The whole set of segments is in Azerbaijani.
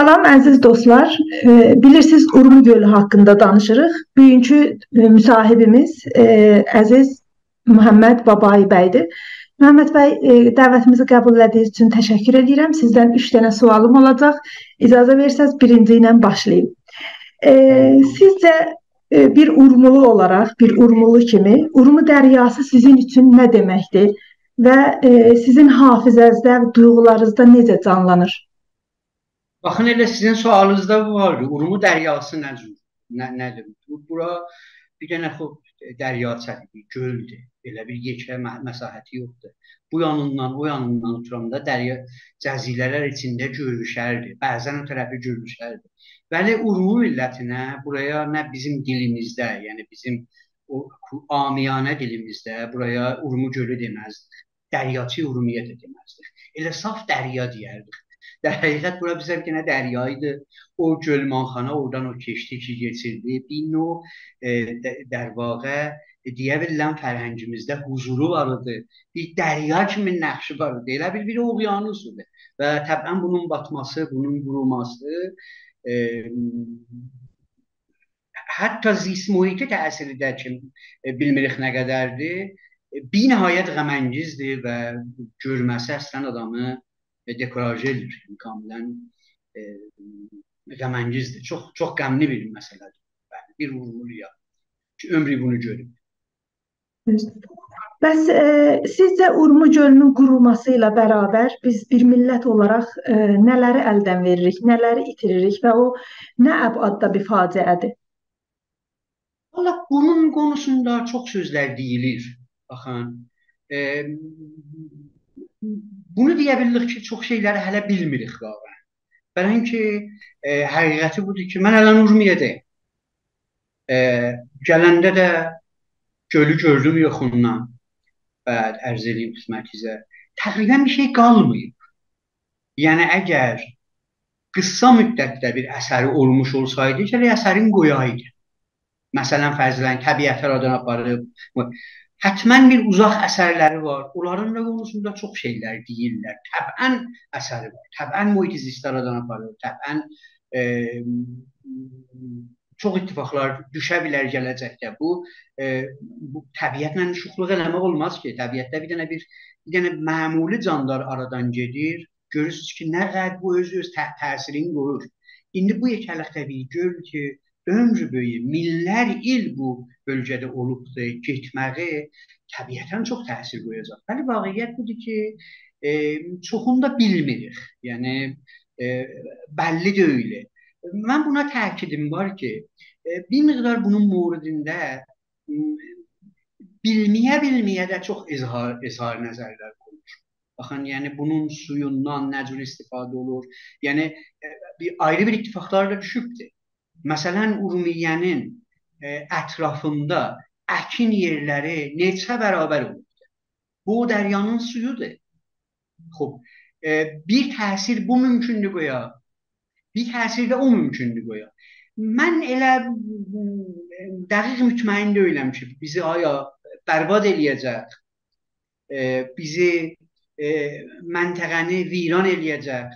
Salam əziz dostlar. Bilirsiniz Urmu gölü haqqında danışırıq. Bugünkü müsahibimiz əziz Məhəmməd Babai bəydir. Məhəmməd bəy, dəvətimizi qəbul etdiyiniz üçün təşəkkür edirəm. Sizdən 3 dənə sualım olacaq. İcazə versəz birinci ilə başlayım. Sizcə bir Urmulu olaraq, bir Urmulu kimi Urmu dəryası sizin üçün nə deməkdir və sizin hafizənizdə, duyğularınızda necə canlanır? Baxın elə sizin sualınızda vardı. Urumu dəryası nə cür? Nə nədir? Bura bir dənə xop dərya çəkidir, göldür. Elə bir yekə məsahəti yoxdur. Bu yanından o yanından oturanda dərya cəzilələr içində görüşərdi. Bəzən o tərəfi görüşərdi. Bəli, Urumu millətinə buraya nə bizim dilimizdə, yəni bizim o amiyane dilimizdə buraya Urumu gölü deməzdik. Dəryaçı Urumiyə də deməzdik. Elə saf dərya deyərdik. در حقیقت برای بزرگ که نه دریایی ده او جلمانخانه اردان و کشتی چی جسیده بین و در واقع دیگه بلن فرهنجمزده حضورو بارده بی دریا کمی نقش بارده ایلا بیر بیر اوگیانو سوده و طبعا بونون باتماسه بونون گروماسه حتی زیست محیطه تأثیر در چه بلمرخ نگدرده بی نهایت غمنجیزده و جرمسه اصلا آدمه Yəni kamilən e, qəməngizdir. Çox çox qəmli bir məsələdir. Bəli, bir uğurluya ki, ömrü bunu görüb. Bəs e, sizcə Urmu gölünün qurulması ilə bərabər biz bir millət olaraq e, nələri əldən veririk, nələri itiririk və o nə əbadda bir faciədir? Valla bunun konusunda çox sözlər deyilir. Baxın, e, bunu deyə bilirik ki, çox şeyləri hələ bilmirik vaqəən. Beləncə e, həqiqəti budur ki, mən hələ Urmiyədəyəm. E, gələndə də gölü gördüm yoxundan. Bəd ərz edeyim xidmətinizə. Təqribən bir şey qalmayıb. Yəni əgər qısa müddətdə bir əsəri olmuş olsaydı, gələ əsərin qoyaydı. Məsələn, fərzlən təbiət aradan aparıb, Hətmən bir uzaq əsərləri var. Onların da konusunda çox şeylər deyirlər. Təbən əsəri var. Təbən muhit aradan aparır. Təbən e, çox ittifaqlar düşə bilər gələcəkdə. Bu e, bu təbiətlə şuxluq eləmək olmaz ki. Təbiətdə bir dənə bir bir dənə məmuli canlar aradan gedir. Görürsüz ki, nə qədər bu öz öz tə təsirini qoyur. İndi bu yekəlik təbii göl ki, ömrü boyu minlər il bu bölgədə olubdur, getməyi təbiətən çox təsir qoyacaq. Bəli, vaqiət budur ki, e, çoxunu da bilmirik. Yəni e, bəlli deyil. Mən buna təkidim var ki, e, bir miqdar bunun mövridində bilməyə-bilməyə də çox izhar izhar nəzərlər qoyulur. Baxın, yəni bunun suyundan nə cür istifadə olur? Yəni e, bir ayrı bir ittifaqlar da düşübdür. Məsələn, Urumiyyənin e, ətrafında əkin yerləri neçə bərabər olubdur. Bu dəryanın suyudur. Xoş, e, bir təsir bu mümkündür qoya. Bir təsir də o mümkündür qoya. Mən elə dəqiq mütməyin deyiləm ki, bizi aya bərbad eləyəcək. E, bizi məntəqəni viran eləyəcək.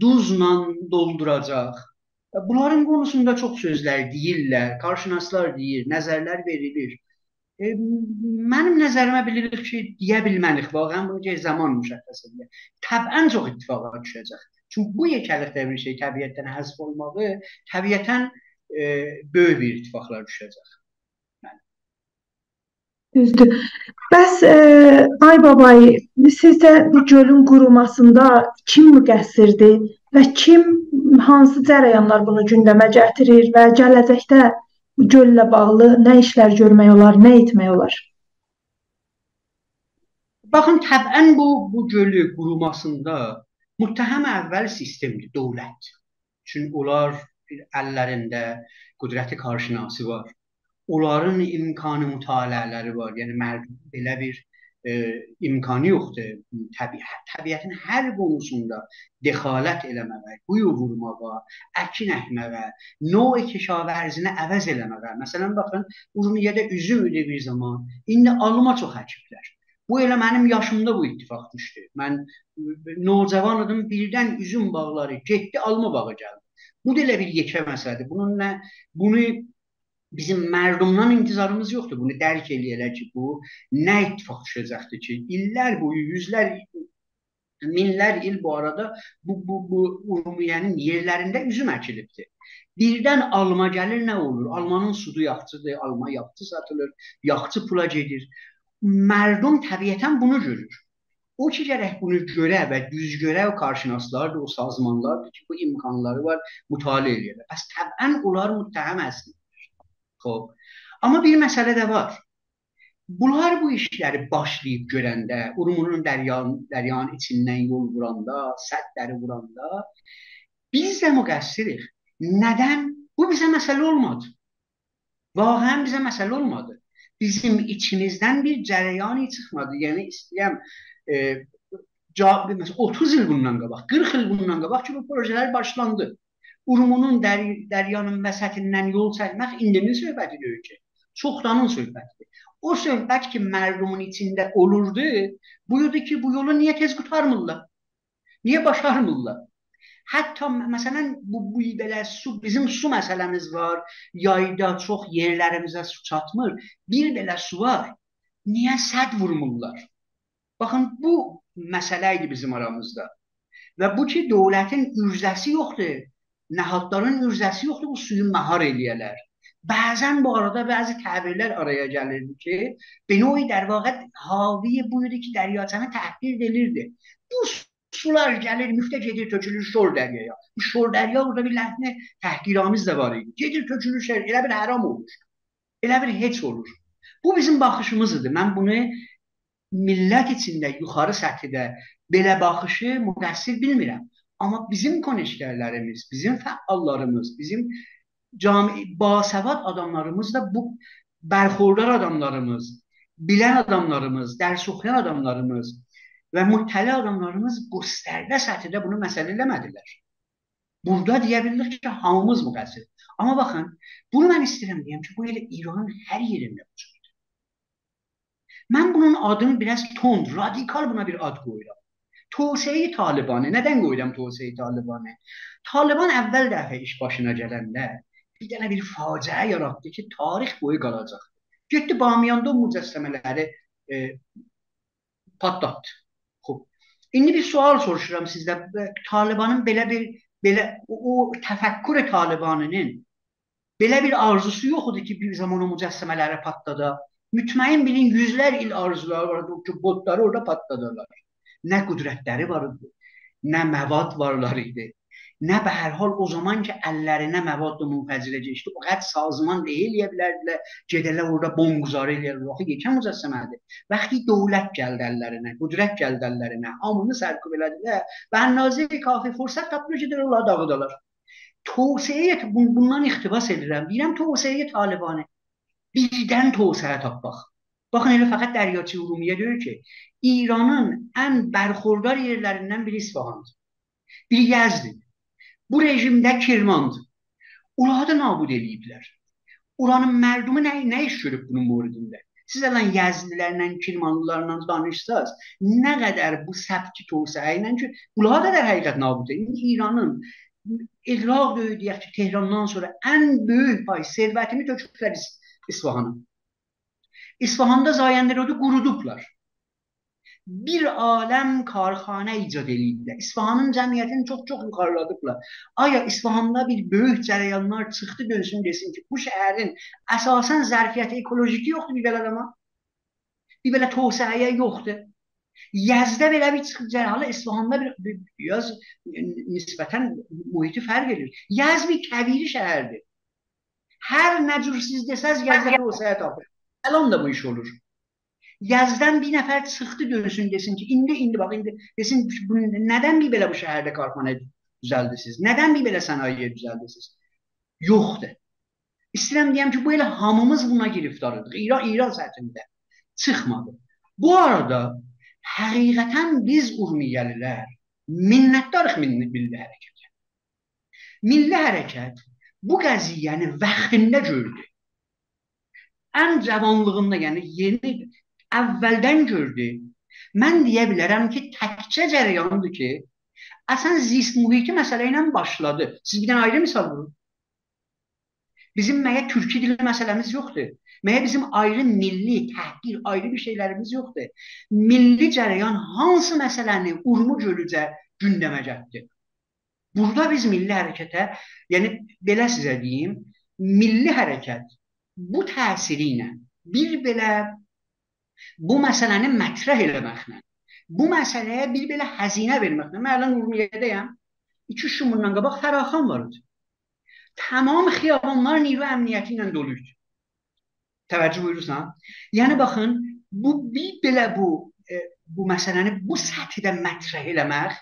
Duzla dolduracaq Bunların konusunda çox sözlər deyirlər, qarşınaslar deyir, nəzərlər verilir. E, mənim nəzərimə bilirik ki, deyə bilmərik. Vaqəən bunu ki, zaman müşəxəs edir. Təbən çox ittifaqa düşəcək. Çünki bu yekəlikdə bir şey təbiətdən həzf olmağı təbiətən e, böyük bir ittifaqlar düşəcək. Düzdür. Bəs e, Ay babay, sizcə bu gölün qurumasında kim müqəssirdir və kim hansı cərəyanlar bunu gündəmə gətirir və gələcəkdə göllə bağlı nə işlər görmək olar, nə etmək olar? Baxın, təbən bu bu gölü qurumasında müttəhəm əvvəl sistemdir, dövlət. Çünki onlar əllərində qüdrəti qarşınası var. Onların imkanı mütaliələri var. Yəni belə bir imkanı yoxdur. Təbiət, təbiətin hər qonusunda dəxalət eləməyə, quyu vurmağa, əkin əkməyə, növ kişavərzini əvəz eləməyə. Məsələn baxın, Urmiyədə üzüm idi bir zaman. İndi alma çox əkiblər. Bu elə mənim yaşımda bu ittifaq düşdü. Mən nocavan idim, birdən üzüm bağları getdi, alma bağı gəldi. Bu da elə bir yekə məsələdir. Bunun nə bunu bizim mərdumdan intizarımız yoxdur. Bunu dərk eləyələr ki, bu nə ittifaq düşəcəkdir ki, illər boyu, yüzlər minlər il bu arada bu bu bu Urumiyənin yerlərində üzüm əkilibdir. Birdən alma gəlir, nə olur? Almanın sudu yaxçıdır, alma yaxçı satılır, yaxçı pula gedir. Mərdum təbiətən bunu görür. O ki gərək bunu görə və düz görə o karşınaslardır, o sazmanlardır ki, bu imkanları var, mütaliə edirlər. Bəs təbən onlar müttəhəm əslidir. Xoş. Amma bir məsələ də var. Bunlar bu işləri başlayıb görəndə, Urumunun dəryanın, dəryanın içindən yol vuranda, səddləri vuranda biz də müqəssirik. Nədən? Bu bizə məsələ olmadı. Vahən bizə məsələ olmadı. Bizim içimizdən bir cərəyanı çıxmadı. Yəni istəyəm e, cavab məsələn 30 il bundan qabaq, 40 il bundan qabaq ki bu projelər başlandı. Urumunun dər, dəryanın vəsətindən yol çəkmək indinin söhbəti deyil ki. Çoxdanın söhbətidir. O söhbət ki, mərdumun içində olurdu, buyurdu ki, bu yolu niyə tez qutarmırlar? Niyə başarmırlar? Hətta məsələn bu, bu belə su bizim su məsələmiz var. Yayda çox yerlərimizə su çatmır. Bir belə su var. Niyə səd vurmurlar? Baxın bu məsələ idi bizim aramızda. Və bu ki dövlətin ürzəsi yoxdur Nəhadların ürzəsi yoxdur bu suyu məhar eləyələr. Bəzən bu arada bəzi təbirlər araya gəlirdi ki, Benoy در واقع havi buydu ki, dəryaçanı təhqir edilirdi. Bu sular gəlir, müftə gedir, tökülür Şor dəryaya. Bu Şor dərya burada bir ləhni təhqiramiz də var idi. Gedir, tökülür şər, elə bir həram olur. Elə bir heç olur. Bu bizim baxışımız idi. Mən bunu millət içində, yuxarı səthdə belə baxışı müqəssir bilmirəm. Amma bizim konişkərlərimiz, bizim fəallarımız, bizim cami basəvad adamlarımız da bu bərxordar adamlarımız, bilən adamlarımız, dərs oxuyan adamlarımız və müttəli adamlarımız göstərdə səthdə bunu məsələ eləmədilər. Burada deyə bilirik ki, hamımız müqəssir. Amma baxın, bunu mən istəyirəm deyəm ki, bu elə İranın hər yerində mövcuddur. Mən bunun adını biraz tond, radikal buna bir ad qoyuram. Tövsiye Talibanı. Nədən qoyuram Tövsiye Talibanı? Taliban əvvəl dəfə iş başına gələndə bir dənə bir faciə yaratdı ki, tarix boyu qalacaq. Getdi Bamiyanda o mücəssəmələri e, patlatdı. Xoş. İndi bir sual soruşuram sizdə. Talibanın belə bir belə o, o təfəkkür Talibanının belə bir arzusu yox idi ki, bir zaman o mücəssəmələri patladı. Mütməyin bilin yüzlər il arzuları vardı ki, botları orada patladılar. Nə qüdrətləri var idi, nə məvad varlar idi. Nə bə hər hal o zaman ki əllərinə məvad munfəcilə keçdi, o qəd sazman deyil eləyə bilərdilər, gedələr orada bomquzarı eləyərlər. Axı yekə mücəssəmədir. Vaxtı dövlət gəldi əllərinə, qüdrət gəldi əllərinə, hamını sərkub elədilər və ənnazir kafi fürsət tapır gedir onlar dağıdalar. Tövsiyə bundan iqtibas edirəm. Deyirəm tövsiyə Talibanı birdən tövsiyə tapmaq. Baxın elə fəqət Dəryaçı Urumiyə deyir ki, İranın ən bərxurdar yerlərindən biri İsfahandır. Biri Yəzdir. Bu rejimdə Kirmandır. Ulağı da nabud eləyiblər. Uranın mərdumu nə, nə iş görüb bunun moridində? Siz ələn Yazdilərlə, Kirmanlılarla danışsaz, nə qədər bu səbki tövsiyə ilə ki, ulağı da der həqiqət nabud edin. İranın iqraq deyək ki, Tehrandan sonra ən böyük pay servətini töküblər İsfahana. İsfahanda zayəndərodu qurudublar bir aləm karxana icad ediblər. İsfahanın cəmiyyətini çox-çox yuxarıladıblar. Aya İsfahanda bir böyük cərəyanlar çıxdı dönsün desin ki, bu şəhərin əsasən zərfiyyəti ekolojiki yoxdur bir belə adama. Bir belə tövsiyə yoxdur. Yazda belə bir çıxıb cərəyanlar İsfahanda bir, bir biraz nisbətən mühiti fərq edir. Yaz bir kəbiri şəhərdir. Hər nə cür siz desəz Yazda tövsiyə tapır. Əlon da bu iş olur. Yazdan bir nəfər çıxdı dönsün desin ki, indi indi bax indi desin bu, nədən bir belə bu şəhərdə karxana düzəldirsiniz? Nədən bir belə sənaye düzəldirsiniz? Yoxdur. İstəyirəm deyəm ki, bu elə hamımız buna giriftarıq. İran İran səthində çıxmadı. Bu arada həqiqətən biz Urmiyəlilər minnətdarıq milli, milli hərəkətə. Milli hərəkət bu qəziyyəni vaxtında gördü. Ən cavanlığında, yəni yeni əvvəldən gördü. Mən deyə bilərəm ki, təkcə cərəyandır ki, əsən zist mühiti məsələ ilə başladı. Siz bir dənə ayrı misal vurun. Bizim məyə türkü dili məsələmiz yoxdur. Məyə bizim ayrı milli, təhqir, ayrı bir şeylərimiz yoxdur. Milli cərəyan hansı məsələni urmu gölücə gündəmə gətirdi? Burada biz milli hərəkətə, yəni belə sizə deyim, milli hərəkət bu təsiri bir belə bu məsələni mətrəh eləməklə, bu məsələyə bir belə xəzinə verməklə, mən ələn Urmiyədəyəm, 2-3 gün qabaq Fəraxan var idi. Tamam xiyabanlar niru əmniyyəti ilə dolu idi. Təvəccüh buyurursan? Yəni baxın, bu bir belə bu e, bu məsələni bu səthdə mətrəh eləmək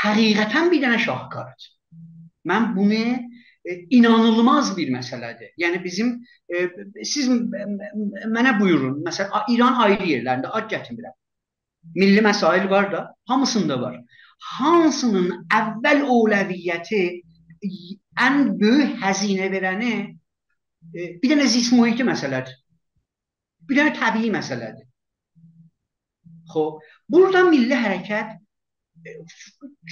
həqiqətən bir dənə şahkardır. Mən bunu e, inanılmaz bir məsələdir. Yəni bizim e, siz mənə buyurun, məsələn İran ayrı yerlərində ad gətirmirəm. Milli məsail var da, hamısında var. Hansının əvvəl ovləviyyəti ən böyük həzinə verəni e, bir dənə zist mühiti məsələdir. Bir dənə təbii məsələdir. Xoş, burada milli hərəkət e,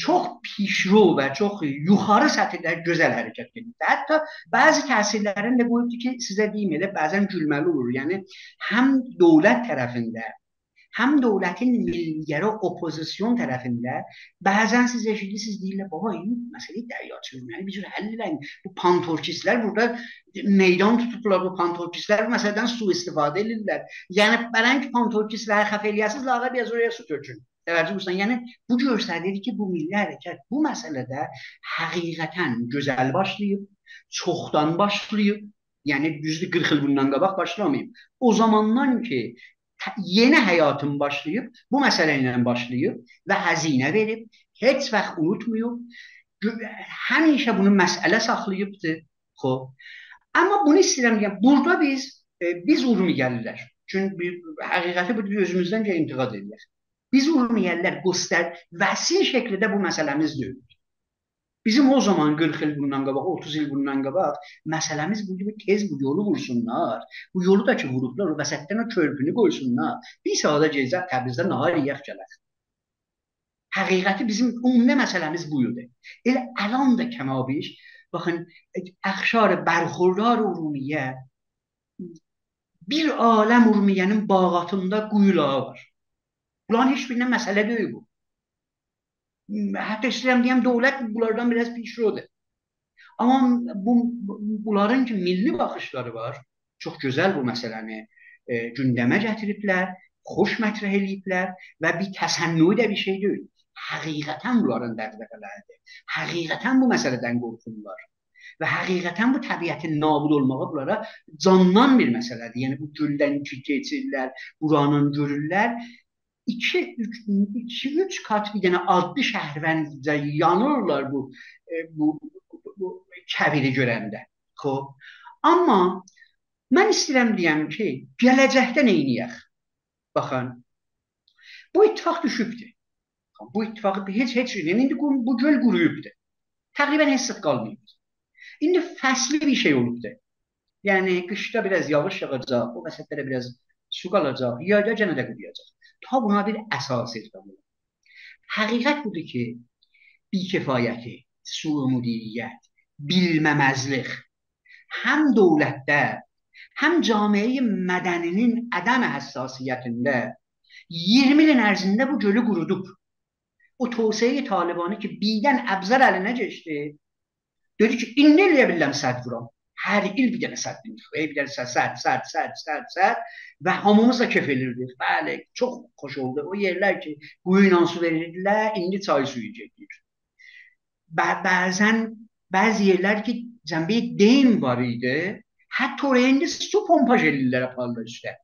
çox pişro və çox yuxarı səthdə gözəl hərəkət edir. Hətta bəzi təsirlərini də qoyubdu ki, sizə deyim elə bəzən gülməli olur. Yəni həm dövlət tərəfində həm dövlətin millilərə opozisyon tərəfində bəzən siz eşidirsiniz deyirlər baba این məsələ dəryaçılıq. Yəni bir cür həll. Bu pantorkistlər burada meydan tutublar bu pantorkistlər bu məsələdən sui-istifadə edirlər. Yəni bələn ki pantorkistləri xəf eləyəsiniz lağa biraz oraya su tökün. Təvəccüh etsən, yəni bu göstərir ki, bu milli hərəkət bu məsələdə həqiqətən gözəl başlayıb, çoxdan başlayıb. Yəni düzdür 40 il bundan qabaq başlamayıb. O zamandan ki yeni həyatım başlayıb, bu məsələ ilə başlayıb və həzinə verib, heç vaxt unutmayıb, həmişə bunu məsələ saxlayıbdı. Xoş. Amma bunu istəyirəm deyəm, burada biz e, biz urmiyəlilər. Çünki həqiqəti bu özümüzdən intiqad edirlər. Biz urmiyəllər göstər vəsil şəkildə bu məsələmiz deyil. Bizim o zaman 40 il bundan qabaq, 30 il bundan qabaq məsələmiz bu kimi tez bu yolu vursunlar. Bu yolu da ki vurublar, o vəsətdən o körpünü qoysunlar. Bir saata gecə Təbrizdə nahar yeyək gələk. Həqiqəti bizim ümumi məsələmiz bu idi. Elə əlan da kəmabiş, baxın, əxşar bərxurdar Urumiyə bir aləm Urmiyənin bağatında quyulağı var. Bunların heç birinə məsələ deyil bu. Hətta istəyirəm deyəm dövlət bunlardan biraz pişrodur. Amma bu bunların ki milli baxışları var. Çox gözəl bu məsələni e, gündəmə gətiriblər, xoş mətrəh eləyiblər və bir təsənnüy də bir şey deyil. Həqiqətən bunların dərdləqələridir. Həqiqətən bu məsələdən qorxurlar. Və həqiqətən bu təbiətin nabud olmağı bunlara candan bir məsələdir. Yəni bu güldən keçirlər, buranın görürlər 2 3 2 3 kat bir dənə adlı şəhərvəndə yanırlar bu e, bu bu, bu kəbiri görəndə. Xoş. Amma mən istəyirəm deyəm ki, gələcəkdə nə edəyək? Baxın. Bu ittifaq düşübdü. Bu ittifaqı heç heç indi bu, bu göl quruyubdu. Təqribən heç qalmayıb. İndi fəsli bir şey olubdu. Yəni qışda biraz yağış yağacaq, o vəsətlərə biraz su qalacaq, yayda yenə də quruyacaq. Ta buna bir əsas eqdam Həqiqət budur ki, bikefayəti, suu müdiriyyət, bilməməzlik həm dövlətdə, həm camiə mədəninin ədəm həssasiyyətində 20 ilin ərzində bu gölü qurudub. O tövsiyə Talibanı ki, birdən əbzər əlinə keçdi. Dedi ki, indi eləyə bilirəm sədd vuram. هر این بیدن صد بیدن صد صد صد صد صد صد صد. صد و همون مثلا کفلی رو دید. بله چون خوش آده و یه لکه گوی نانسو برید لکه اینی تای سوی جدید. بعضا بعضی یه لکه زنبه دین باریده حتی طوره اینی سو پومپا جلیل لکه پال داشته.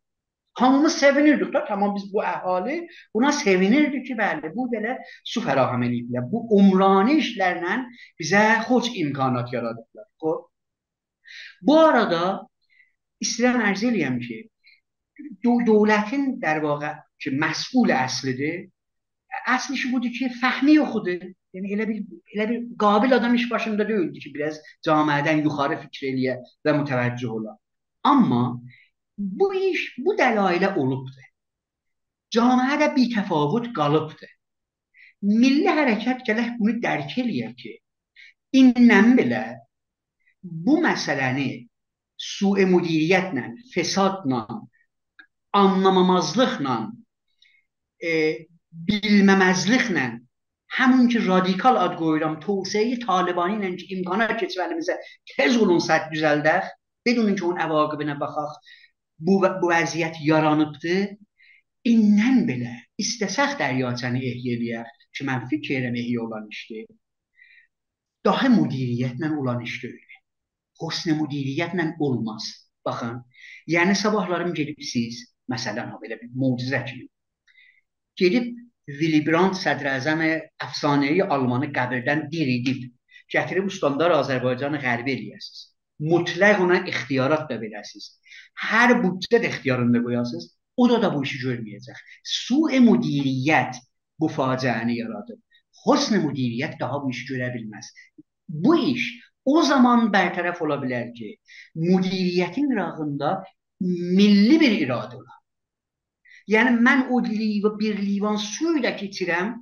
همون مثلا سوینی رو دکتا تمام بیز بو احاله اونا سوینی رو که بله بو بله سو فراهمه نیدید بو امرانیش لرنن بیزه خوش امکانات یاد دکتا خب، Bu arada istəyirəm ərz eləyəm ki, dövlətin در واقع ki məsul əslidir, əsl işi budur ki, fəhmi yoxudur. Yəni elə bir elə bir qabil adam iş başında deyildi ki, biraz camiədən yuxarı fikr eləyə və mütəvəccüh ola. Amma bu iş bu dəlailə olubdur. Camiə də bir təfavüt qalıbdır. Milli hərəkat gərək bunu dərk eləyər ki, indən belə bu məsələni sui müdiriyyətlə, fesadla, anlamamazlıqla, e, bilməməzliklə همون که رادیکال ad qoyuram توسعه طالبانی ilə ki imkana keçməlimizə tez olun sədd düzəldək بدون ki onun əvaqibinə baxaq bu, bu vəziyyət yaranıbdır indən belə istəsək dəryaçəni ehya eləyək ki mən fikir edirəm ehya olan işdir daha müdiriyyətlə olan iş deyil husn müdiriyyətlə olmaz baxın yəni sabahlarım gedib siz məsələn belə bir möcüzə kimi gedib Willy Brandt sədrəzəm əfsanəyi Almanı qəbirdən diridib, gətirib ustandar Azərbaycanı qərbi eləyəsiniz. Mütləq ona ixtiyarat da verəsiniz. Hər büdcə də ixtiyarında qoyasınız, o da da bu işi görməyəcək. Su-i müdiriyyət bu faciəni yaradıb. Husn müdiriyyət daha bu işi görə bilməz. Bu iş o zaman bərtərəf ola bilər ki, müdiriyyətin qırağında milli bir iradə olar. Yəni mən o liv bir livan su ilə keçirəm,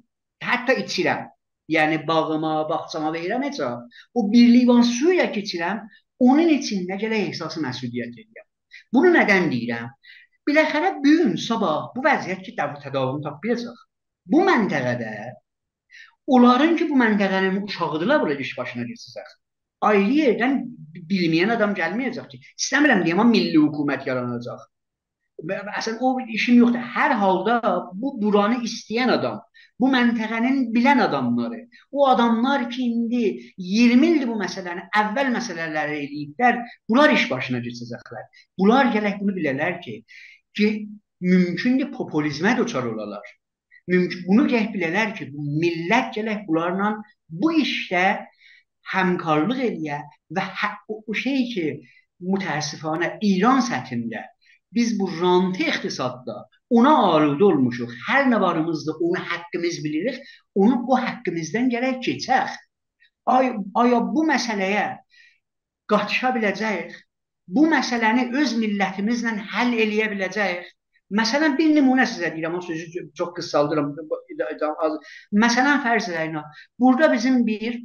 hətta içirəm. Yəni bağıma, bağçama verirəm heç O bir livan su ilə keçirəm, onun içində gələ ehsası məsuliyyət edirəm. Bunu nədən deyirəm? Biləxərə bu gün sabah bu vəziyyət ki, tədavülünü tapmayacaq. Bu məntəqədə onların ki, bu məntəqənin uşağıdırlar burada iş başına keçəcək. Ayrı yerdən bilməyən adam gəlməyəcək ki, istəmirəm deyəm, amma milli hökumət yaranacaq. Əslən o işim yoxdur. Hər halda bu buranı istəyən adam, bu məntəqənin bilən adamları, o adamlar ki, indi 20 ildir bu məsələni, əvvəl məsələləri eləyiblər, bunlar iş başına keçəcəklər. Bunlar gərək bunu bilərlər ki, ki mümkündür populizmə düçar olalar. Mümkün bunu gərək bilərlər ki, bu millət gərək bunlarla bu işdə həmkarlıq eləyə və hə, o, o şey ki, mütəəssifانه İran səthində biz bu rantı iqtisadda ona aludə olmuşuq. Hər nə varımızda onu haqqımız bilirik. Onu bu haqqımızdan gərək keçək. Ay, aya bu məsələyə qatışa biləcəyik? Bu məsələni öz millətimizlə həll eləyə biləcəyik? Məsələn bir nümunə sizə deyirəm, o sözü çox qısaldıram. Məsələn fərz edək, burada bizim bir e,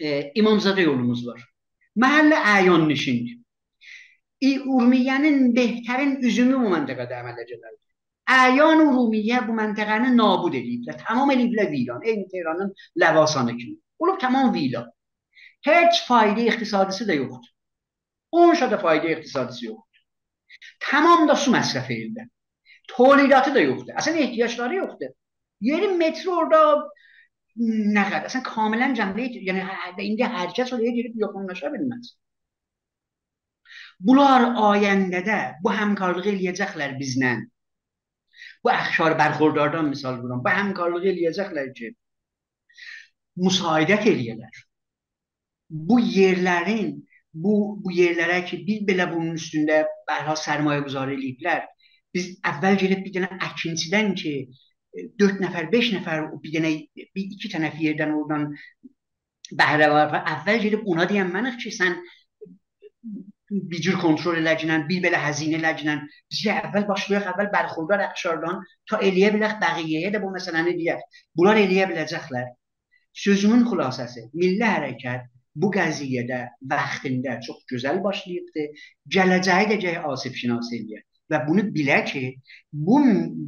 İmamzadə yolumuz var. Məhəllə əyan nişindir. Urmiyyənin behtarin üzümü bu məntəqədə əmələ gələrdi. Əyan Urumiyyə bu məntəqəni nabud ediblər. Tamam eliblər viran. Eyni Tehranın ləvasanı kimi. Olub tamam vila. Heç fayda iqtisadisi də yoxdur. 10 şada fayda iqtisadisi yoxdur. Tamam da su məsrəf edirlər. Tolidatı da yoxdur. Əslən ehtiyacları yoxdur. Yeri metro orada Əslən kamilən cəmlə, yəni indi hər kəs oraya girib yoxlanlaşa bilməz. Bunlar ayəndədə bu həmkarlığı eləyəcəklər bizlə. Bu əxşar bərxordardan misal vuram. Bu həmkarlığı eləyəcəklər ki, müsaidət eləyələr. Bu yerlərin, bu, bu yerlərə ki, bir belə bunun üstündə bərha sərmayə quzarı eləyiblər. Biz əvvəl gedib bir dənə əkinçidən ki, 4 nəfər, 5 nəfər bir dənə bir iki dənə yerdən oradan bəhrə var. Əvvəl gedib ona deyənmənik ki, sən bir cür kontrol eləcinən, bir belə həzinə eləcinən, biz əvvəl başlayaq, əvvəl bərxurdar əxşardan ta eləyə bilək bəqiyyəyə də bu məsələni deyək. Bunlar eləyə biləcəklər. Sözümün xülasəsi, milli hərəkət bu qəziyyədə vaxtında çox gözəl başlayıbdı. Gələcəyi də gəyə asib şinas eləyər və bunu bilə ki, bu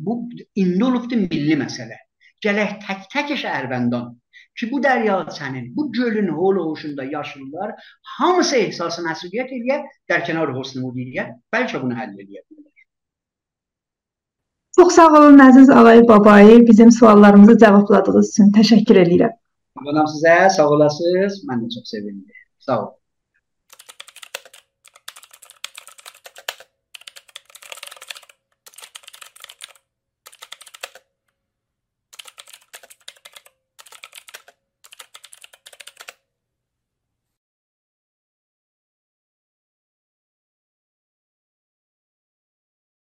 bu indi olubdu milli məsələ. Gələk tək-tək şəhərvəndan ki bu dəryaçənin, bu gölün holoğuşunda yaşlılar hamısı ehsası məsuliyyət eləyər, dərkənar husn müdiriyyət, bəlkə bunu həll edə bilər. Çox sağ olun Əziz Ağay Babayı bizim suallarımızı cavabladığınız üçün təşəkkür edirəm. Mənəm sizə, sağ olasınız. Mən də çox sevindim. Sağ olun.